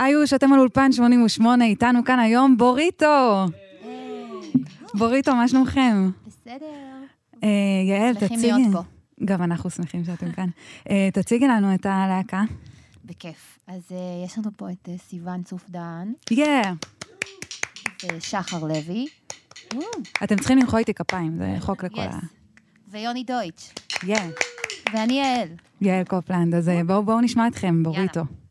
איוש, אתם על אולפן 88, איתנו כאן היום בוריטו. בוריטו, מה שלומכם? בסדר. אה, יעל, שמחים תציגי. להיות פה. גם אנחנו שמחים שאתם כאן. אה, תציגי לנו את הלהקה. בכיף. אז יש לנו פה את סיון צוף דהן יא! ושחר לוי. אתם צריכים למחוא איתי כפיים, זה חוק לכל ה... ויוני דויטש. יא! ואני יעל. יעל קופלנד, אז אה, בואו נשמע אתכם, בוריטו. Hey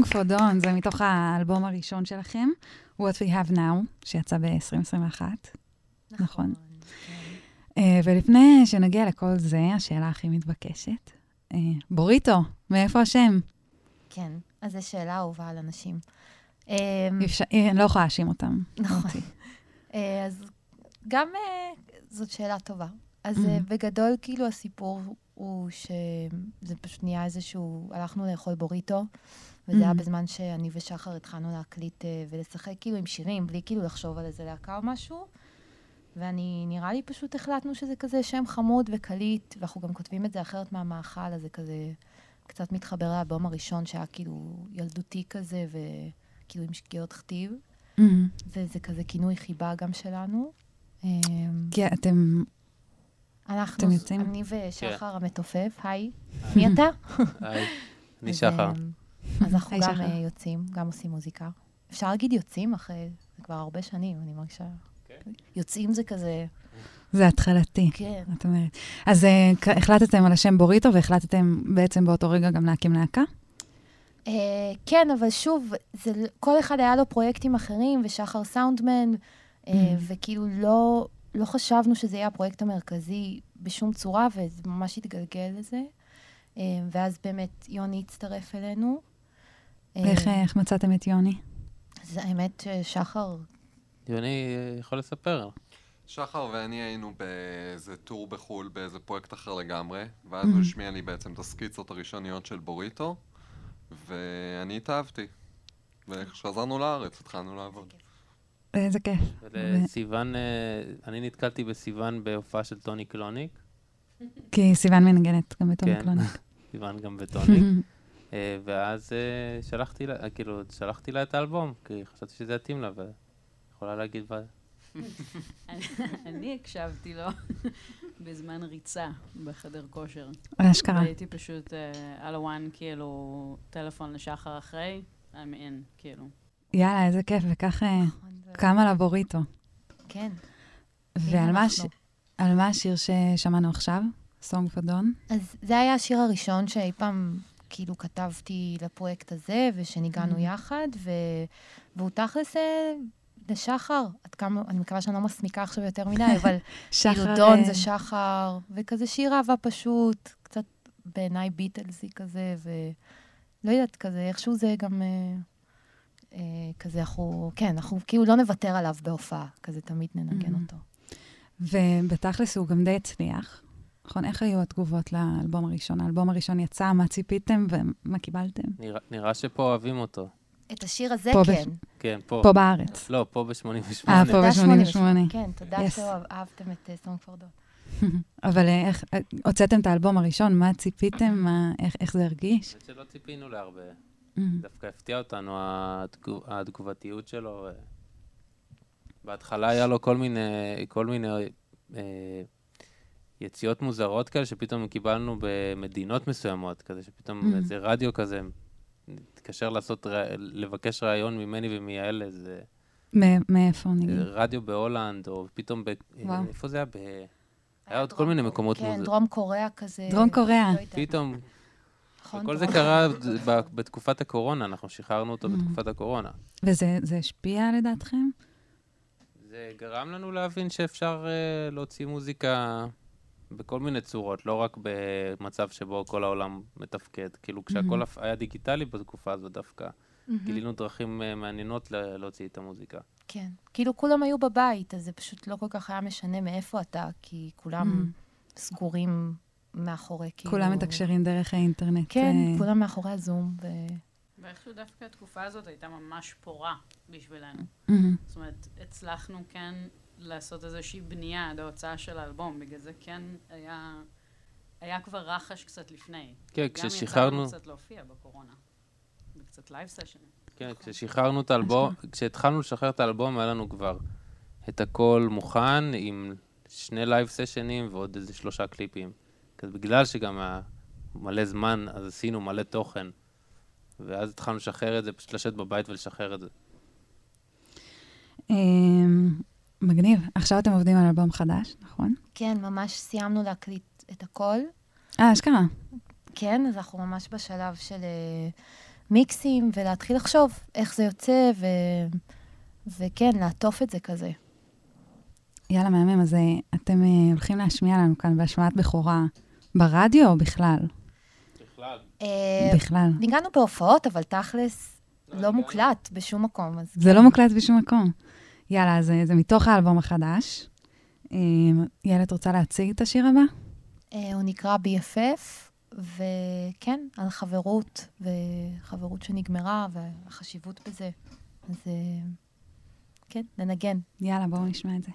Song for Dawn, זה מתוך האלבום הראשון שלכם, What We Have Now, שיצא ב-2021. נכון. אה, ולפני שנגיע לכל זה, השאלה הכי מתבקשת. אה, בוריטו, מאיפה השם? כן, אז זו שאלה אהובה על אנשים. אה, אני לא יכולה להאשים אותם. נכון. אז גם זאת שאלה טובה. אז Mhm. בגדול, כאילו, הסיפור הוא שזה פשוט נהיה איזשהו, הלכנו לאכול בוריטו, וזה היה Mhm. בזמן שאני ושחר התחלנו להקליט אה, ולשחק כאילו עם שירים, בלי כאילו לחשוב על איזה להקה או משהו. ואני, נראה לי פשוט החלטנו שזה כזה שם חמוד וקליט, ואנחנו גם כותבים את זה אחרת מהמאכל, אז זה כזה קצת מתחבר לאלבום הראשון, שהיה כאילו ילדותי כזה, וכאילו עם שגיאות כתיב. מהמם. וזה כזה כינוי חיבה גם שלנו. אמ, כי אתם... אנחנו, אתם יוצאים? אני ושחר המתופף, היי, מי אתה? היי, אני שחר. אז אנחנו גם שחר. אה, יוצאים, גם עושים מוזיקה. אפשר להגיד יוצאים אחרי, זה כבר הרבה שנים, אני מרגישה. כן. יוצאים זה כזה, זה התחלתי, כן. את אומרת. אז כ- החלטתם על השם בוריטו, והחלטתם בעצם באותו רגע גם להקים להקה? אה, כן, אבל שוב, זה, כל אחד היה לו פרויקטים אחרים, ושחר סאונדמן, אה, Mm. וכאילו לא, לא חשבנו שזה יהיה הפרויקט המרכזי בשום צורה, וזה ממש התגלגל לזה. אה, ואז באמת יוני הצטרף אלינו. אה, ואיך אה, איך מצאתם את יוני? אז האמת ששחר, יוני אה, יכול לספר. שחר ואני היינו באיזה טור בחו"ל, באיזה פרויקט אחר לגמרי, ואז הוא השמיע לי בעצם את הסקיצות הראשוניות של בוריטו, ואני התאהבתי. וכשחזרנו לארץ התחלנו לעבוד. איזה כיף. ולסיוון, אה, אני נתקלתי בסיוון בהופעה של טוני קלוניק. כי סיוון מנגנת גם בטוני כן. קלוניק. סיוון גם בטוניק. אה, ואז אה, שלחתי לה, כאילו, שלחתי לה את האלבום, כי חשבתי שזה יתאים לה, ויכולה להגיד, ב- אני הקשבתי לו בזמן ריצה בחדר כושר. אשכרה. הייתי פשוט אה, על הוואן, כאילו, טלפון לשחר אחרי, I'm in, כאילו. יאללה, איזה כיף, וכך אה, קמה לבוריטו. כן. ועל מה על מה השיר ששמענו עכשיו? Song for Dawn? אז זה היה השיר הראשון שאי פעם, כאילו, כתבתי לפרויקט הזה, ושניגענו Mhm. יחד, ו... והוא תכלס אה, לשחר. עד כמה, אני מקווה שאני לא מסמיקה עכשיו יותר מדי, אבל כאילו שחר... דון אה, זה שחר, וכזה שיר אהבה פשוט, קצת בעיניי ביטלסי כזה, ולא יודעת, כזה, איכשהו זה גם... אה, אה, כזה אנחנו, כן, אנחנו כאילו לא נוותר עליו בהופעה, כזה תמיד ננגן Mhm. אותו. ובתכלס הוא גם די הצליח. נכון? איך היו התגובות לאלבום הראשון? האלבום הראשון יצא, מה ציפיתם ומה קיבלתם? נראה- נראה שפה אוהבים אותו. את השיר הזה פה כן. כן, פה. פה בארץ. לא, פה ב-88. אה, פה תודה, ב-88. 88. כן, תודה Yes. שאהבתם את סונג פור דון. אבל אה, איך, אה, הוצאתם את האלבום הראשון, מה ציפיתם? מה, איך, איך זה הרגיש? האמת שלא ציפינו להרבה. Mm. דווקא הפתיע אותנו התגוב- התגובתיות שלו. ו- בהתחלה היה לו כל מיני, כל מיני אה, יציאות מוזרות כאלה, שפתאום קיבלנו במדינות מסוימות, כזה שפתאום Mhm. איזה רדיו כזה, התקשר לעשות, ר- לבקש ראיון ממני ומיעל, איזה מאיפה נגיד? רדיו בהולנד, או פתאום, ב, אה, וואו. איפה זה היה? ב... היה עוד כל מיני מקומות כן, מוזרים. דרום קוריאה כזה. דרום קוריאה. לא יודעת. פתאום, נכון, כל זה קרה ב- בתקופת הקורונה, אנחנו שחררנו אותו Mhm. בתקופת הקורונה. וזה זה השפיע לדעתכם? זה גרם לנו להבין שאפשר uh, להוציא מוזיקה בכל מיני צורות, לא רק במצב שבו כל העולם מתפקד. כאילו, כשהכל הפ- היה דיגיטלי בתקופה הזאת דווקא, מהמם. גילינו דרכים uh, מעניינות ל- להוציא את המוזיקה. כן. כאילו כולם היו בבית, אז זה פשוט לא כל כך היה משנה מאיפה אתה, כי כולם סגורים מאחורי, כאילו... כולם מתקשרים דרך האינטרנט. כן, אה, כולם מאחורי הזום, ו... ואיכשהו דווקא התקופה הזאת הייתה ממש פורה בשבילנו. מהמם. זאת אומרת, הצלחנו כן לעשות איזושהי בנייה עד ההוצאה של האלבום, בגלל זה כן היה, היה כבר רחש קצת לפני. כן, גם כששחררנו, יצא לנו קצת להופיע בקורונה. וקצת live session. כן, כששחררנו את האלבום, כשהתחלנו לשחרר את האלבום, היה לנו כבר את הכל מוכן, עם שני live session ים ועוד איזה שלושה קליפים. כזה בגלל שגם היה מלא זמן, אז עשינו מלא תוכן. ואז התחלנו לשחרר את זה, פשוט לשבת בבית ולשחרר את זה. מגניב. עכשיו אתם עובדים על אלבום חדש, נכון? כן, ממש סיימנו להקליט את הכל. אה, אשכרה. כן, אז אנחנו ממש בשלב של אה, מיקסים, ולהתחיל לחשוב איך זה יוצא, ו... וכן, לעטוף את זה כזה. יאללה, מהמם. אז אה, אתם אה, הולכים להשמיע לנו כאן בהשמעת בכורה ברדיו או בכלל? בכלל. בכלל. ניגענו בהופעות, אבל תכלס לא מוקלט בשום מקום. זה לא מוקלט בשום מקום. יאללה, אז אה, זה מתוך האלבום החדש. אה, יאללה, את רוצה להציג את השיר הבא? אה, הוא נקרא BFF, וכן, על חברות, וחברות שנגמרה, והחשיבות בזה. אז אה, כן, ננגן. יאללה, בואו נשמע את זה.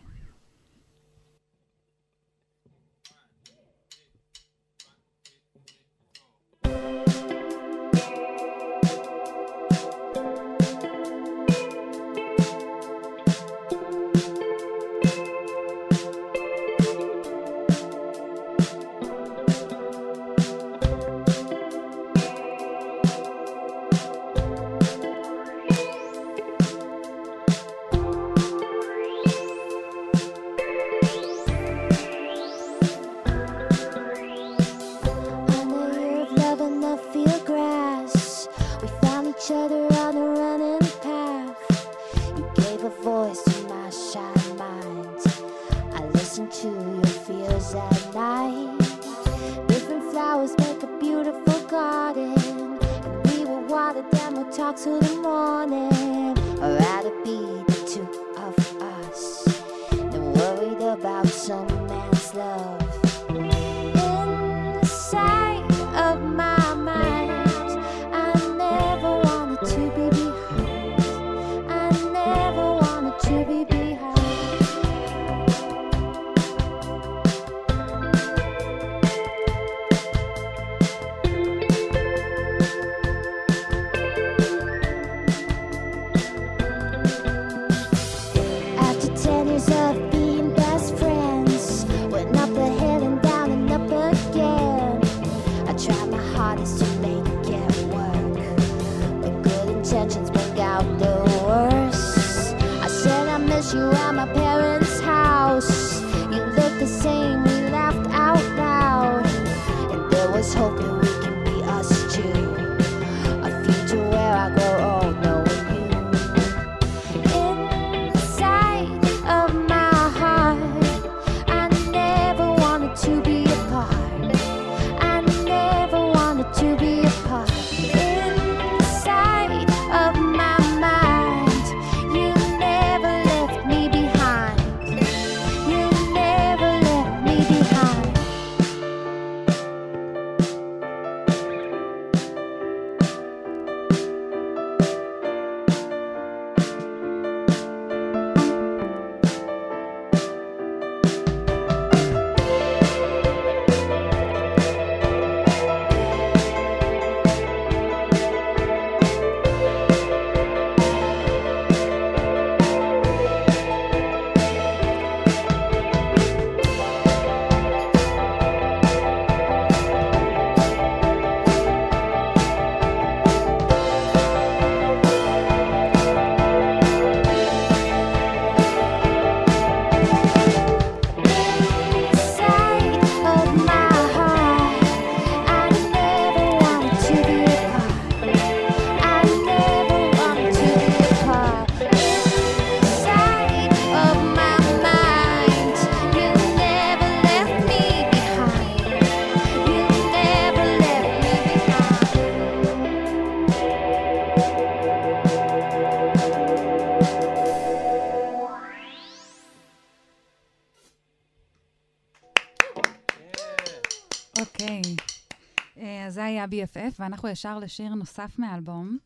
מתווסף, ואנחנו ישר לשיר נוסף מהאלבום,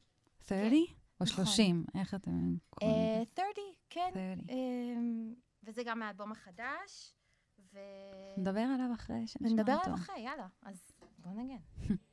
30? כן, או 30, נכון. איך אתם אה, קוראים? Uh, 30, כן. 30. Uh, אמ, וזה גם מהאלבום החדש, ו... נדבר עליו אחרי שנשמע אותו. נדבר עליו אחרי, יאללה. אז בואו נגן.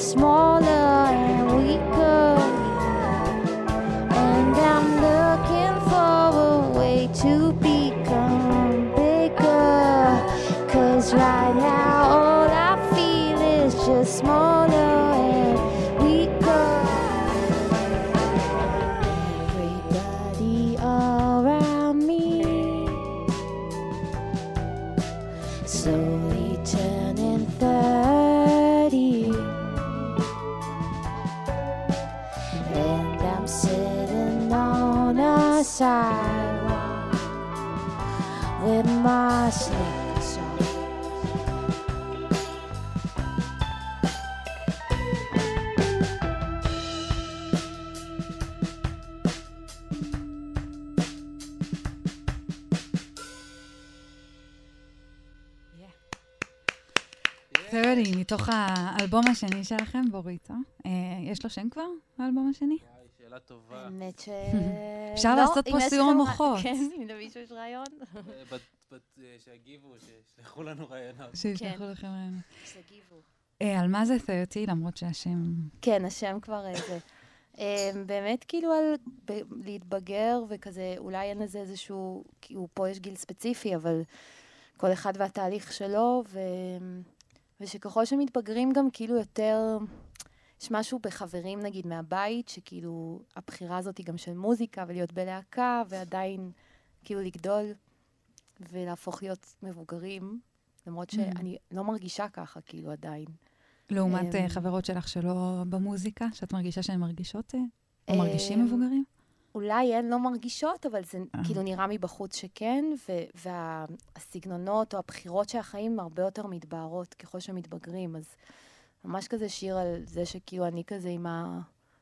small השני שלכם, בוריטו. אה, יש לו שם כבר, האלבום השני? שאלה טובה. האמת ש... אפשר לא, לעשות פה סיור מוחות. כן, אם למישהו יש רעיון. אה, אה, שיגיבו, שישלחו לנו רעיונות. שישלחו כן. לכם רעיונות. אה, על מה זה 30, למרות שהשם... כן, השם כבר איזה. אמ, באמת כאילו על להתבגר וכזה, אולי אין לזה איזשהו, כאילו פה יש גיל ספציפי, אבל כל אחד והתהליך שלו, ו... ושככל שמתבגרים גם כאילו יותר, יש משהו בחברים נגיד מהבית, שכאילו הבחירה הזאת היא גם של מוזיקה ולהיות בלהקה, ועדיין כאילו לגדול ולהפוך להיות מבוגרים, למרות שאני לא מרגישה ככה כאילו עדיין. לעומת אה, אמ, חברות שלך שלא במוזיקה, שאת מרגישה שהן מרגישות, אה, או אמ, מרגישים מבוגרים? אולי הן לא מרגישות, אבל זה אה. כאילו נראה מבחוץ שכן, ו- והסגנונות או הבחירות של החיים הרבה יותר מתבהרות ככל שמתבגרים. אז ממש כזה שיר על זה שכאילו אני כזה עם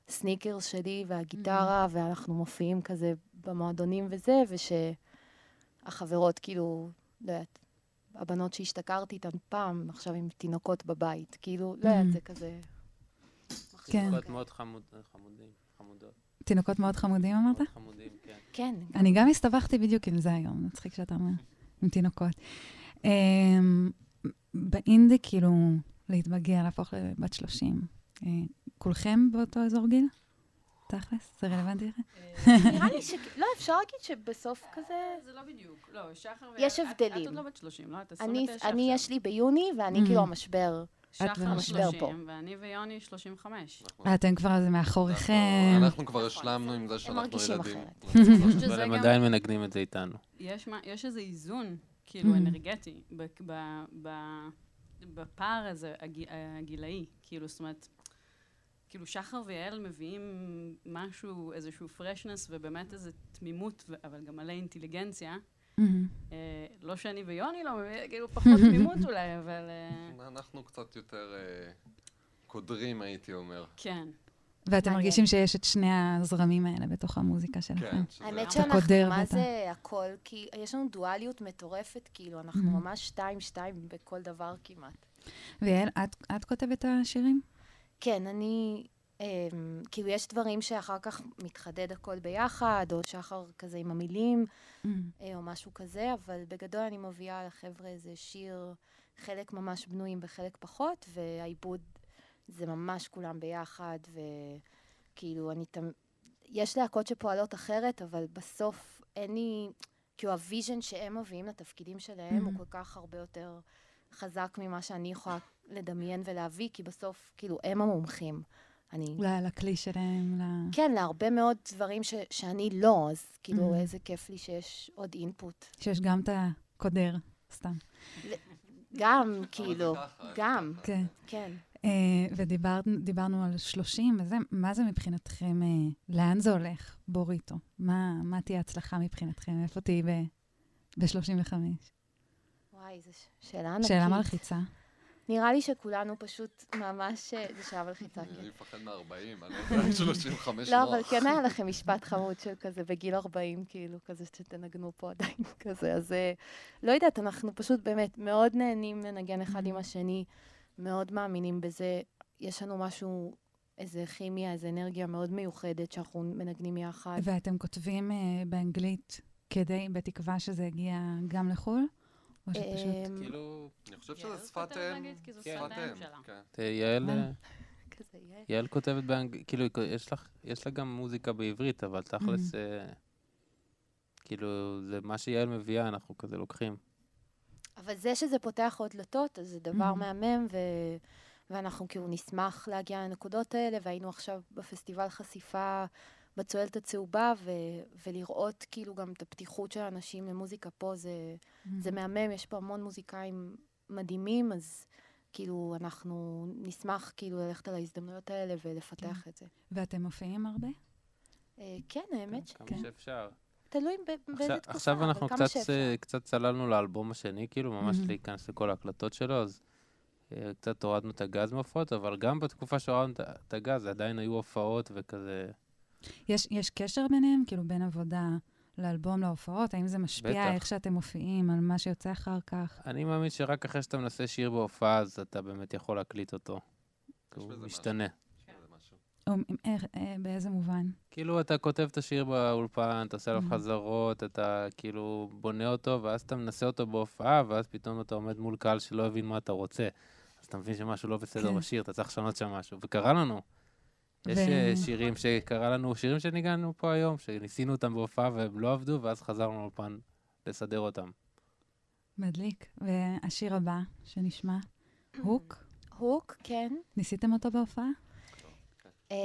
הסניקרס שלי והגיטרה, ואנחנו מופיעים כזה במועדונים וזה, ושהחברות כאילו, לא יודעת, הבנות שהשתכרתי איתן פעם, עכשיו עם תינוקות בבית. כאילו, לא יודעת, Mhm. זה כזה... כן. תינוקות מאוד חמוד- חמודים, חמודות. תינוקות מאוד חמודים אמרת? מאוד חמודים, כן. כן, אני גם הסתבכתי בדיוק עם זה היום, מצחיק שאתה אומר, עם תינוקות. אמ, באינדי, כאילו, להתבגר, להפוך לבת 30. אה, כולכם באותו אזור גיל? תכלס? זה רלוונטי לכם? נראה לי ש... לא, אפשר להגיד שבסוף כזה... זה לא בדיוק. לא, שחר... יש ואת- הבדלים. את עוד לא בת 30, לא? את אני, 29 אני עכשיו. יש לי ביוני, ואני Mhm. כאילו המשבר. שחר במשבר 30, פה. ואני ויוני 35. אנחנו- אתם כבר, זה מאחוריכם. אנחנו- אנחנו כבר נכון. השלמנו עם זה שאנחנו ילדים. אבל הם עדיין מנגנים את זה איתנו. יש, איזה איזון, כאילו, Mhm. אנרגטי, ב, ב, ב, בפער הזה, הג, הגילאי. כאילו, זאת אומרת, כאילו, שחר ויעל מביאים משהו, איזשהו פרשנס, ובאמת איזו תמימות, אבל גם מלא אינטליגנציה. מהמם. אה, לא שאני ויוני לא מביאים, כאילו, פחות תמימות אולי, אבל אה, אנחנו קצת יותר אה, קודרים, הייתי אומר. כן. ואתם. מרגישים שיש את שני הזרמים האלה בתוך המוזיקה שלכם. כן, שזה- האמת שאנחנו, מה זה הכל? כי יש לנו דואליות מטורפת, כאילו, אנחנו Mhm. ממש שתיים-שתיים בכל דבר כמעט. ויעל, את כותבת את השירים? כן, אני... אמ, כאילו, יש דברים שאחר כך מתחדד הכל ביחד, או שחר כזה עם המילים, מהמם. אה, או משהו כזה, אבל בגדול אני מביאה לחבר'ה איזה שיר, חלק ממש בנויים וחלק פחות, והעיבוד זה ממש כולם ביחד, וכאילו, אני תמ... יש להקות שפועלות אחרת, אבל בסוף אין לי... כאילו, ה vision שהם מביאים לתפקידים שלהם הוא Mhm. כל כך הרבה יותר חזק ממה שאני יכולה לדמיין ולהביא, כי בסוף, כאילו, הם המומחים. אני... לכלי שלהם, ל... כן, להרבה מאוד דברים ש, שאני לא, אז כאילו, Mhm. איזה כיף לי שיש עוד input. שיש גם את הקודר, סתם. גם, כאילו, גם. כן. כן. אה, ודיברנו על 30, וזה, מה זה מבחינתכם, אה, לאן זה הולך, בוריטו? מה, מה תהיה הצלחה מבחינתכם? איפה תהיי ב-35? וואי, זו ש- שאלה ענקית. שאלה מלחיצה. נראה לי שכולנו פשוט ממש... אה, זו שאלה מלחיצה, כן. אני מפחד מ-40, אני לא יודע, 35 לא, נוח. אבל כן היה לכם משפט חמוד של כזה בגיל 40, כאילו, כזה שתנגנו פה עדיין כזה. אז אה, לא יודעת, אנחנו פשוט באמת מאוד נהנים לנגן אחד עם השני, מאוד מאמינים בזה. יש לנו משהו, איזה כימיה, איזה אנרגיה מאוד מיוחדת שאנחנו מנגנים יחד. ואתם כותבים אה, באנגלית כדי, בתקווה שזה יגיע גם לחו"ל? או שפשוט... אמ, כאילו, אני חושב יעל שזה שפת אם. כן. שפת אם. כן. אה, יעל, כותבת באנגלית, כאילו, יש לך- יש לה גם מוזיקה בעברית, אבל תכלס, אה, כאילו, זה מה שיעל מביאה, אנחנו כזה לוקחים. אבל זה שזה פותח עוד דלתות, אז זה דבר Mhm. מהמם, ו... ואנחנו כאילו נשמח להגיע לנקודות האלה, והיינו עכשיו בפסטיבל חשיפה בצוללת הצהובה, ו... ולראות כאילו גם את הפתיחות של האנשים למוזיקה פה, זה, זה מהמם, יש פה המון מוזיקאים מדהימים, אז כאילו אנחנו נשמח כאילו ללכת על ההזדמנויות האלה ולפתח את זה. ואתם מופיעים הרבה? אה, כן, האמת כמה שכן. שאפשר. תלוי ב- באיזה עכשיו- תקופה, עכשיו אנחנו כמה קצת. אה, קצת צללנו לאלבום השני, כאילו, ממש מהמם. להיכנס לכל ההקלטות שלו, אז אה, קצת הורדנו את הגז מהופעות, אבל גם בתקופה שהורדנו את הגז, עדיין היו הופעות וכזה... יש, יש קשר ביניהם? כאילו, בין עבודה לאלבום להופעות? האם זה משפיע בטח. איך שאתם מופיעים, על מה שיוצא אחר כך? אני מאמין שרק אחרי שאתה מנסה שיר בהופעה, אז אתה באמת יכול להקליט אותו. כי הוא משתנה. איך, אה, באיזה מובן? כאילו, אתה כותב את השיר באולפן, אתה עושה עליו Mhm. חזרות, אתה כאילו בונה אותו, ואז אתה מנסה אותו בהופעה, ואז פתאום אתה עומד מול קהל שלא הבין מה אתה רוצה. אז אתה מבין שמשהו לא בסדר כן. בשיר, אתה צריך לשנות שם משהו. וקרה לנו. יש ו- אה, שירים שקרה לנו, שירים שניגענו פה היום, שניסינו אותם בהופעה והם לא עבדו, ואז חזרנו לאולפן לסדר אותם. מדליק. והשיר הבא שנשמע, הוק, הוק, כן. ניסיתם אותו בהופעה? אה,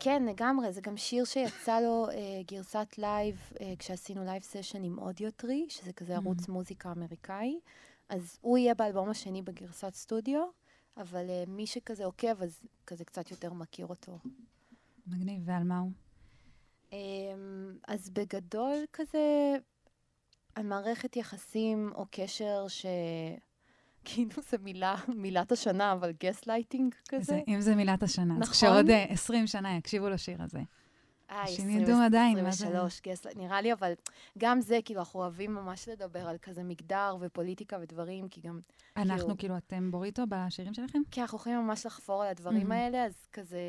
כן, לגמרי, זה גם שיר שיצא לו אה, גרסת live כשעשינו live session עם Audiotree, שזה כזה ערוץ מוזיקה אמריקאי. אז הוא יהיה באלבום השני בגרסת סטודיו, אבל אה, מי שכזה עוקב, אז כזה קצת יותר מכיר אותו. מגניב, ועל מה הוא? אמ, אז בגדול כזה, על מערכת יחסים או קשר ש... כאילו זה מילה, מילת השנה, אבל גסט לייטינג כזה. זה, אם זה מילת השנה, אז נכון. כשעוד אה, 20 שנה יקשיבו לשיר הזה. אה, אנשים 20, ידעו עדיין מה זה. 23, גסט, נראה לי, אבל גם זה, כאילו, אנחנו אוהבים ממש לדבר על כזה מגדר ופוליטיקה ודברים, כי גם, אנחנו, כאילו- כאילו, אתם בוריטו בשירים שלכם? כי אנחנו יכולים ממש לחפור על הדברים מהמם. האלה, אז כזה,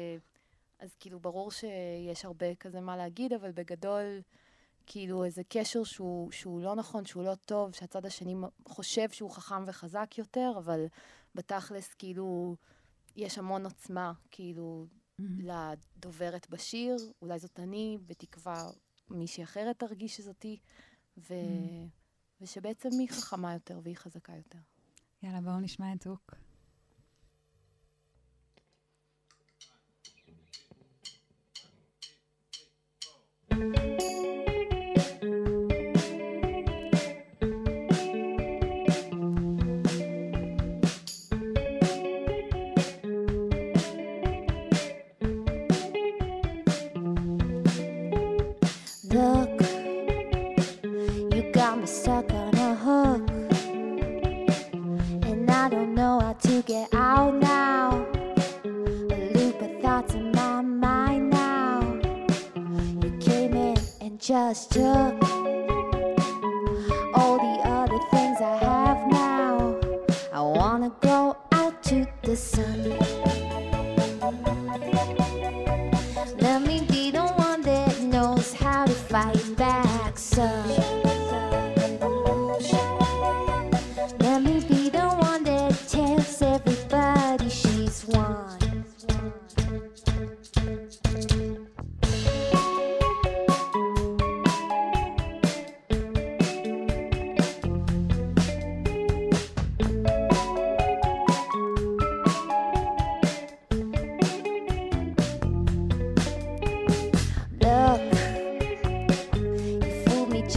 אז כאילו, ברור שיש הרבה כזה מה להגיד, אבל בגדול, כאילו, איזה קשר שהוא, שהוא לא נכון, שהוא לא טוב, שהצד השני חושב שהוא חכם וחזק יותר, אבל בתכלס, כאילו, יש המון עוצמה, כאילו, לדוברת בשיר, אולי זאת אני, בתקווה מישהי אחרת תרגיש שזאתי, ו... ושבעצם היא חכמה יותר והיא חזקה יותר. יאללה, בואו נשמע את הוק.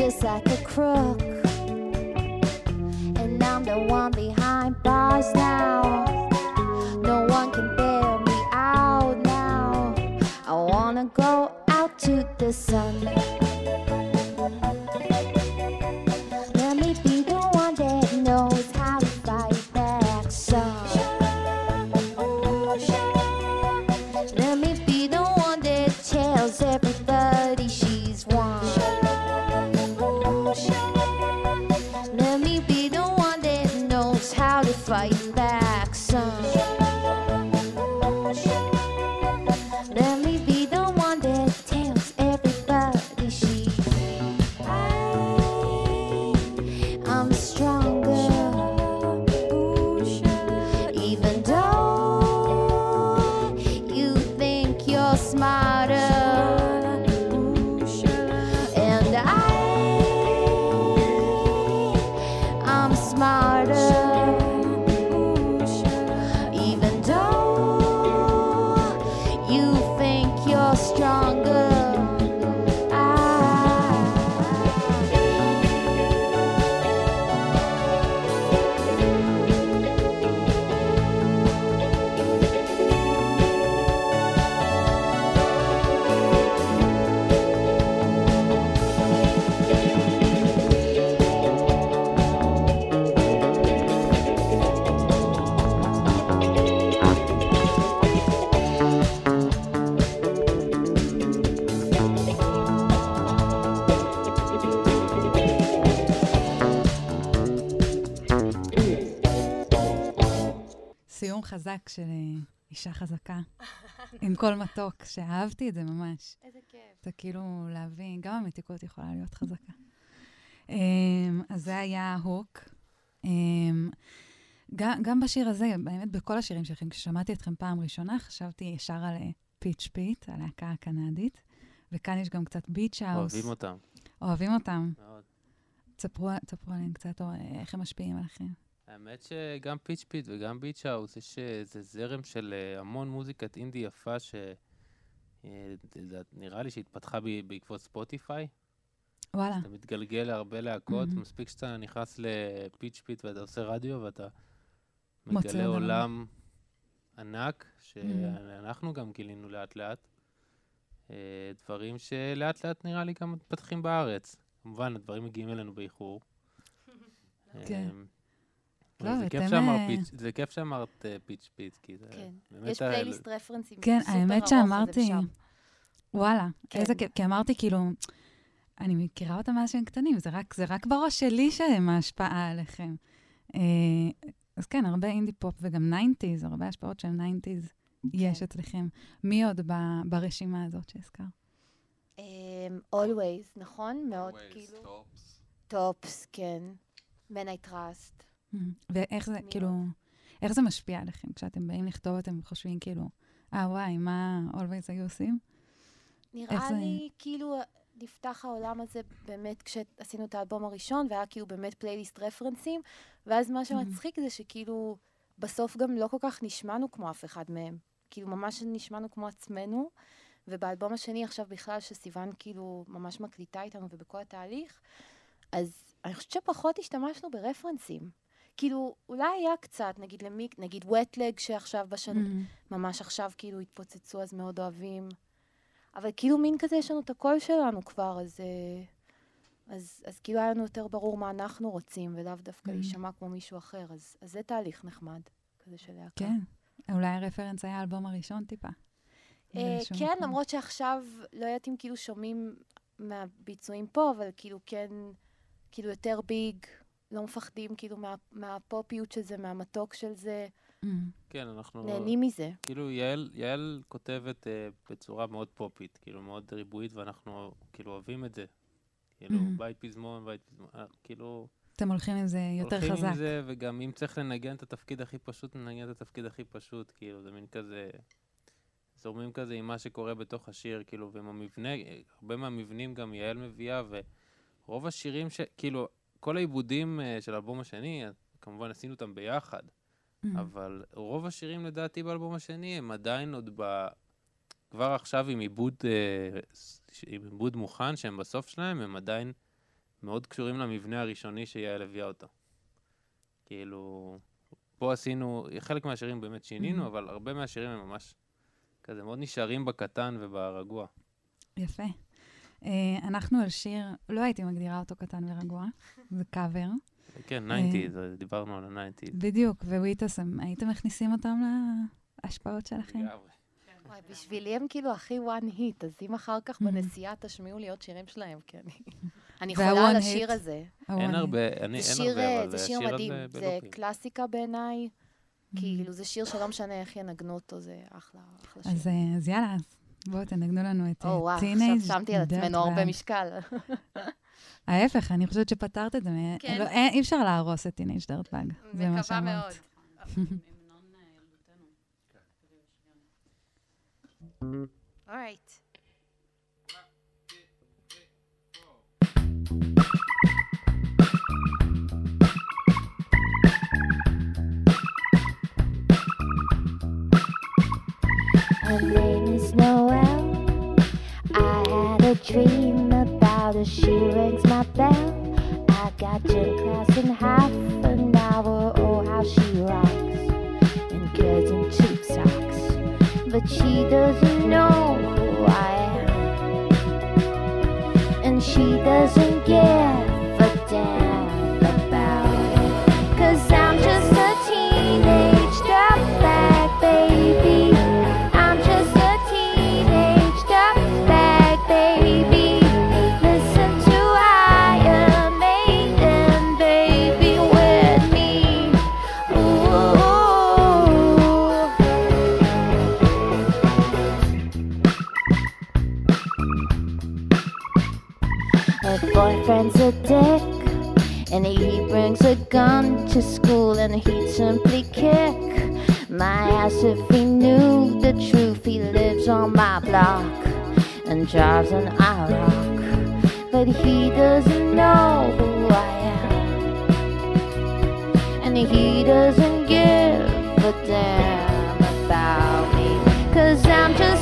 Just like a crook. And I'm the one behind bars now. No one can bail me out now. I wanna go out to the sun. חזק של אה, אישה חזקה, עם קול מתוק, שאהבתי את זה ממש. איזה כיף. זה כאילו להבין, גם המתיקות יכולה להיות חזקה. אמ, אז זה היה Hook. אמ, גם, גם בשיר הזה, באמת בכל השירים שלכם, כששמעתי אתכם פעם ראשונה, חשבתי ישר על אה, Peach Pit, הלהקה הקנדית, וכאן יש גם קצת Beach House. אוהבים אותם אוהבים אותם. מאוד. תספרו עליהם קצת, או אה, איך הם משפיעים עליכם. האמת שגם Peach Pit וגם Beach House, יש אה, איזה זרם של אה, המון מוזיקת אינדי יפה, ש... אה, נראה לי שהתפתחה בעקבות ספוטיפיי. וואלה. אתה מתגלגל להרבה להקות, מהמם. מספיק שאתה נכנס ל Peach Pit ואתה עושה רדיו ואתה מגלה עולם. עולם ענק, שאנחנו גם גילינו לאט לאט. אה, דברים שלאט לאט נראה לי גם מתפתחים בארץ. כמובן, הדברים מגיעים אלינו באיחור. כן. אה, לא, זה כיף שאמרת אה, Peach- זה כיף שאמרת אה, Peach Pit, כי זה כן. באמת... יש ה- פלייליסט רפרנסים כן, האמת שאמרתי. וואלה, כן. איזה כיף, כי אמרתי כאילו, אני מכירה אותם מאז שהם קטנים, זה רק, זה רק בראש שלי שהם ההשפעה עליכם. אה, אז כן, הרבה אינדי פופ וגם 90's, הרבה השפעות של 90's יש כן. אצלכם. מי עוד ב, ברשימה הזאת שהזכרת? אמ, Alvvays, נכון? מאוד Alvvays, כאילו. TOPS. TOPS, כן. Men I Trust. ואיך זה, כאילו, איך זה משפיע עליכם? כשאתם באים לכתוב, אתם חושבים כאילו, אה, וואי, מה Alvvays היו עושים? נראה זה- לי כאילו נפתח העולם הזה באמת כשעשינו את האלבום הראשון, והיה כאילו באמת פלייליסט רפרנסים, ואז מה שמצחיק זה שכאילו בסוף גם לא כל כך נשמענו כמו אף אחד מהם. כאילו ממש נשמענו כמו עצמנו, ובאלבום השני עכשיו בכלל שסיוון כאילו ממש מקליטה איתנו ובכל התהליך, אז אני חושבת שפחות השתמשנו ברפרנסים. כאילו, אולי היה קצת, נגיד למי, נגיד וטלג שעכשיו בשנה, Mhm. ממש עכשיו כאילו התפוצצו, אז מאוד אוהבים. אבל כאילו מין כזה, יש לנו את הקול שלנו כבר, אז, אה, אז, אז כאילו היה לנו יותר ברור מה אנחנו רוצים, ולאו דווקא Mhm. להישמע כמו מישהו אחר, אז, אז זה תהליך נחמד, כזה של להקה. כן. אולי הרפרנס היה האלבום הראשון טיפה. אה, באיזשהו כן, מקום. למרות שעכשיו, לא יודעת אם כאילו שומעים מהביצועים פה, אבל כאילו כן, כאילו יותר ביג, לא מפחדים כאילו מה, מהפופיות של זה, מהמתוק של זה, Mhm. כן, אנחנו... נהנים מזה. כאילו, יעל, יעל כותבת אה, בצורה מאוד פופית, כאילו, מאוד ריבועית, ואנחנו כאילו אוהבים את זה. כאילו, Mhm. בית פזמון, בית פזמון, אה, כאילו... אתם הולכים עם זה יותר הולכים חזק. עם זה, וגם אם צריך לנגן את התפקיד הכי פשוט, ננגן את התפקיד הכי פשוט, כאילו, זה מין כזה... זורמים כזה עם מה שקורה בתוך השיר, כאילו, ועם המבנה, הרבה מהמבנים גם יעל מביאה, ורוב השירים ש... כאילו, כל העיבודים אה, של האלבום השני, כמובן עשינו אותם ביחד, Mhm. אבל רוב השירים לדעתי באלבום השני הם עדיין עוד ב... כבר עכשיו עם עיבוד, אה, עם עיבוד מוכן, שהם בסוף שלהם, הם עדיין מאוד קשורים למבנה הראשוני שיעל הביאה אותו. כאילו, פה עשינו, חלק מהשירים באמת Mm-hmm. שינינו, אבל הרבה מהשירים הם ממש כזה מאוד נשארים בקטן וברגוע. יפה. אה, אנחנו על שיר, לא הייתי מגדירה אותו קטן ורגוע, זה קאבר. כן, אה. 90's, דיברנו על ה-90's. בדיוק, וויטוס, הייתם מכניסים אותם להשפעות שלכם? לגמרי. וואי, בשבילי הם כאילו הכי one hit, אז אם אחר כך. בנסיעה תשמיעו לי עוד שירים שלהם, כי אני... אני חולה על one השיר. הזה. אין הרבה, אני, זה אין שיר, הרבה, אה, אבל זה שיר מדהים, זה. קלאסיקה בעיניי. כאילו, זה שיר שלא משנה איך ינגנו אותו, זה אחלה, אחלה שיר. אז, אה, יאללה, בואו תנגנו לנו את או וואו, טינג' עכשיו שמתי על עצמנו הרבה משקל. ההפך, אני חושבת שפתרת את זה. כן. לא, אי אפשר להרוס את טינג' דרט באג. זה מה מקווה שאמרת. מאוד. אה. אורייט. Her name is Noel. Dream about her. She rings my bell. I got gym class in half an hour. Oh, how she rocks in kids and cheap socks. But she doesn't know who I am, and she doesn't give to school, and he'd simply kick my ass if he knew the truth. He lives on my block and drives an IROC, but he doesn't know who I am, and he doesn't give a damn about me, cause I'm just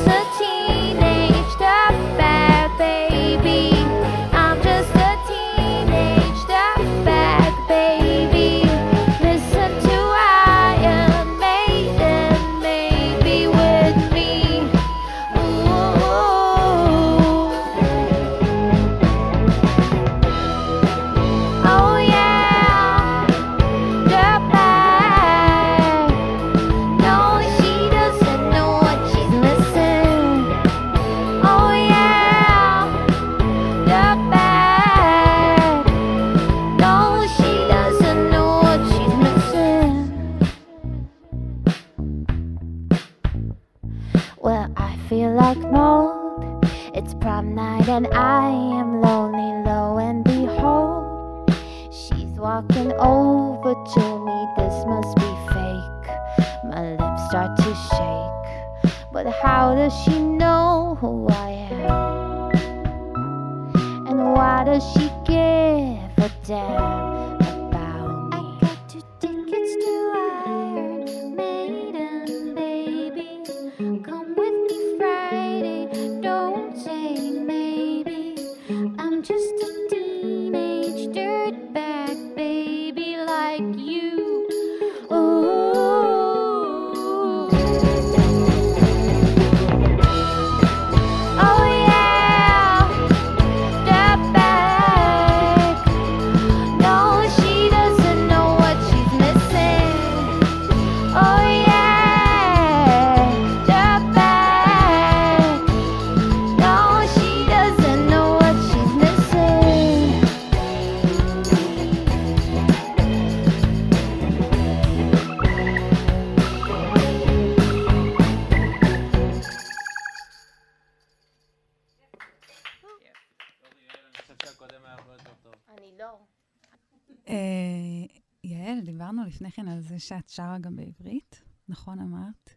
לפני כן על זה שאת שרה גם בעברית, נכון אמרת?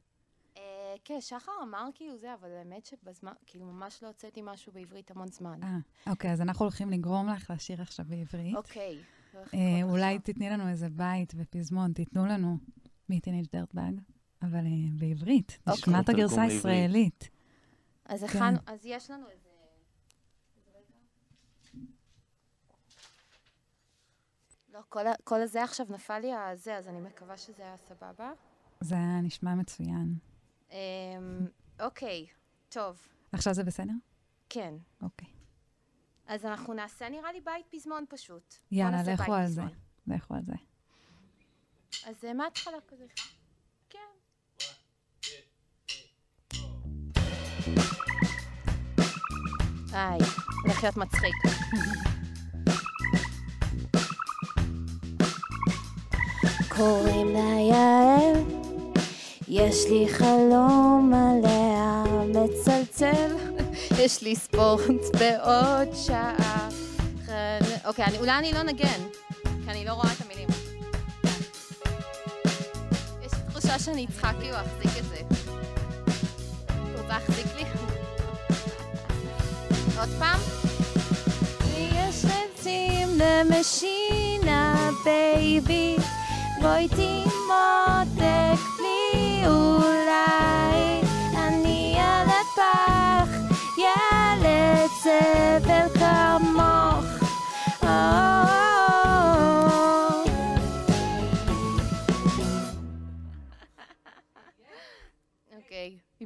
אה, כן, שחר אמר כאילו זה, אבל האמת שבזמן, כאילו ממש לא הוצאתי משהו בעברית המון זמן. אה, אוקיי, אז אנחנו הולכים לגרום לך לשיר עכשיו בעברית. אוקיי. הולך אה, אולי. תתני לנו איזה בית ופזמון, תיתנו לנו דרטבאג, אבל אה, בעברית. אוקיי. נשמע את הגרסה. הישראלית. אז כן. אז יש לנו איזה... לא, כל, כל הזה עכשיו נפל לי הזה, אז אני מקווה שזה היה סבבה. זה היה נשמע מצוין. אמ, אוקיי, טוב, עכשיו זה בסדר? כן. אוקיי. אז אנחנו נעשה, נראה לי, בית פזמון פשוט. יאללה, לכו על זה. לכו על זה. אז אה, מההתחלה כזה. כן. היי, הולך להיות מצחיק. קוראים לה יעל, יש לי חלום עליה מצלצל. יש לי ספורט בעוד שעה. אוקיי, אני- אולי אני לא נגן, כי אני לא רואה את המילים. יש לי תחושה שאני צריכה כאילו להחזיק את זה. רוצה להחזיק לי? עוד פעם? יש עצים למשינה, בייבי, בואי תמותק לי אולי. אני על הפח, ילד זבל כמוך.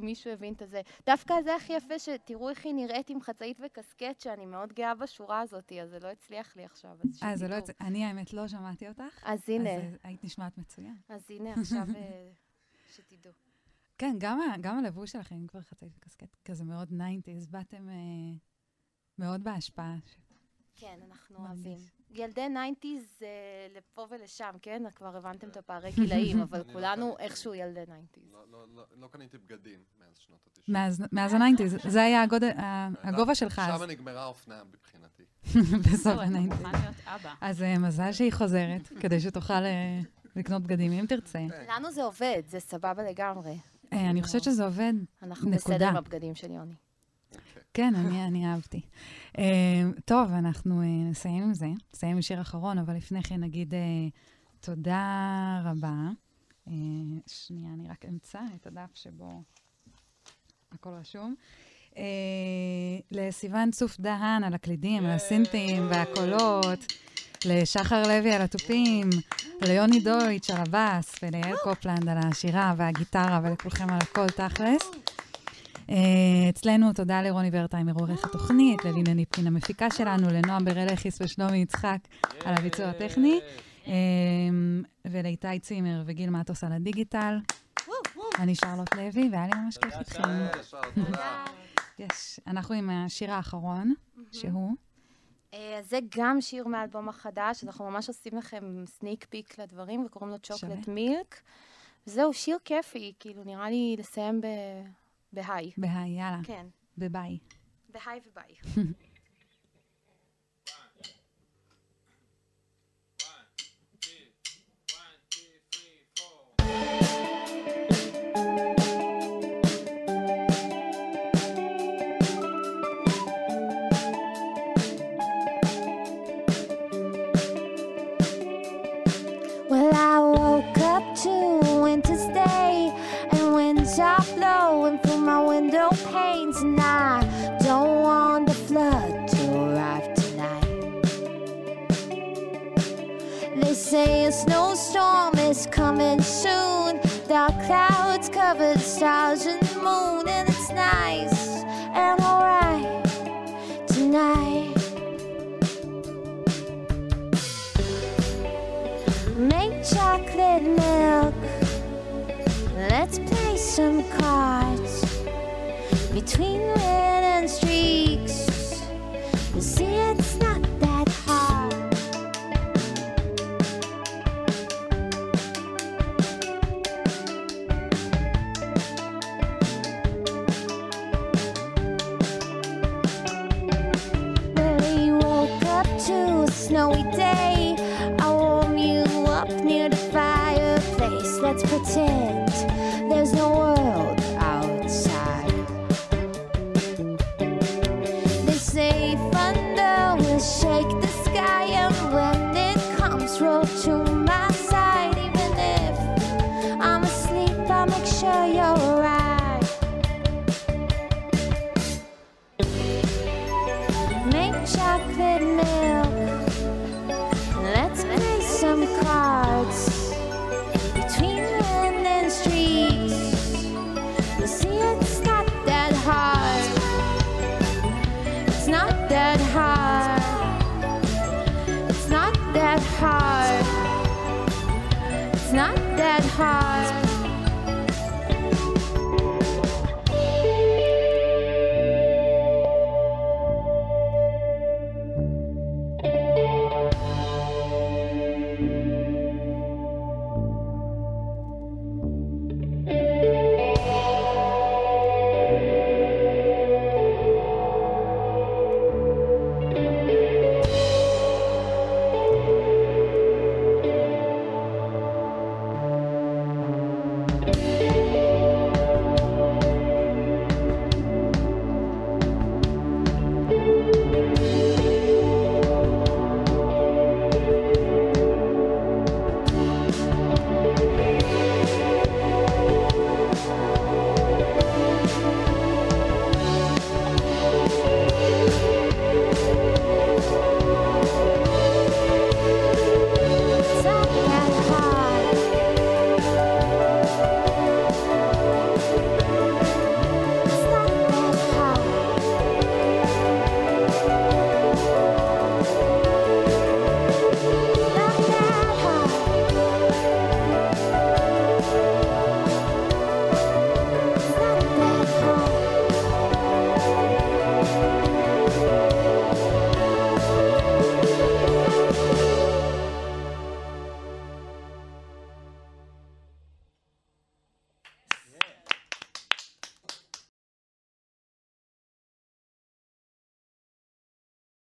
אם מישהו הבין את זה. דווקא זה הכי יפה, שתראו איך היא נראית עם חצאית וקסקט, שאני מאוד גאה בשורה הזאת, אז זה לא הצליח לי עכשיו, אז אה, זה לא... יצא- אני, האמת, לא שמעתי אותך. אז הנה, אז אה, היית נשמעת מצוין. אז הנה עכשיו אה, שתדעו. כן, גם, גם הלבוש שלכם, אם כבר חצאית וקסקט, כזה מאוד 90's, באתם אה, מאוד בהשפעה. כן, אנחנו. אוהבים. ילדי 90's אה, לפה ולשם, כן? כבר הבנתם את הפערי גילאים, אבל לא כולנו. איכשהו ילדי 90's. לא- לא- לא- קניתי בגדים מאז שנות ה-90. מאז, ה-90's, זה היה הגובה שלך אז, שם נגמרה האופנה מבחינתי. בסוף טוב, אתה ה-90's. מוכן להיות אבא. אז אה, מזל שהיא חוזרת, כדי שתוכל אה, לקנות בגדים, אם תרצה. לנו זה עובד, זה סבבה לגמרי. אני חושבת שזה עובד. אנחנו נקודה. בסדר עם הבגדים של יוני. כן, אני, אני אהבתי. אה, טוב, אנחנו אה, נסיים עם זה, נסיים עם שיר אחרון, אבל לפני כן נגיד אה, תודה רבה. אה, שנייה, אני רק אמצא את הדף שבו הכל רשום. אה, לסיון צוף דהן על הקלידים, על הסינטים והקולות, לשחר לוי על התופים, ליוני דויטש על הבאס, וליעל קופלנד על השירה והגיטרה, ולכולכם על הכל תכלס. אה, אצלנו תודה לרוני ורטהיימר, עורך התוכנית, ללינה ליפקין המפיקה שלנו, לנועם ברלכיס ושלומי יצחק על הביצוע הטכני, אה, ולאיתי צימר וגיל מטוס על הדיגיטל. אני שרלוט לוי, והיה לי ממש כיף איתכם. יש, אנחנו עם השיר האחרון, שהוא, אה, אז זה גם שיר מהאלבום החדש, אז אנחנו ממש עושים לכם סניק פיק לדברים, וקוראים לו צ'וקלט. מילק. וזהו, שיר כיפי, כאילו, נראה לי לסיים ב... בהיי. בהיי, יאללה, כן, בביי. בהיי וביי. cover the stars and the moon, and it's nice and alright tonight. Make chocolate milk. Let's play some cards snowy day. I'll warm you up near the fireplace. Let's pretend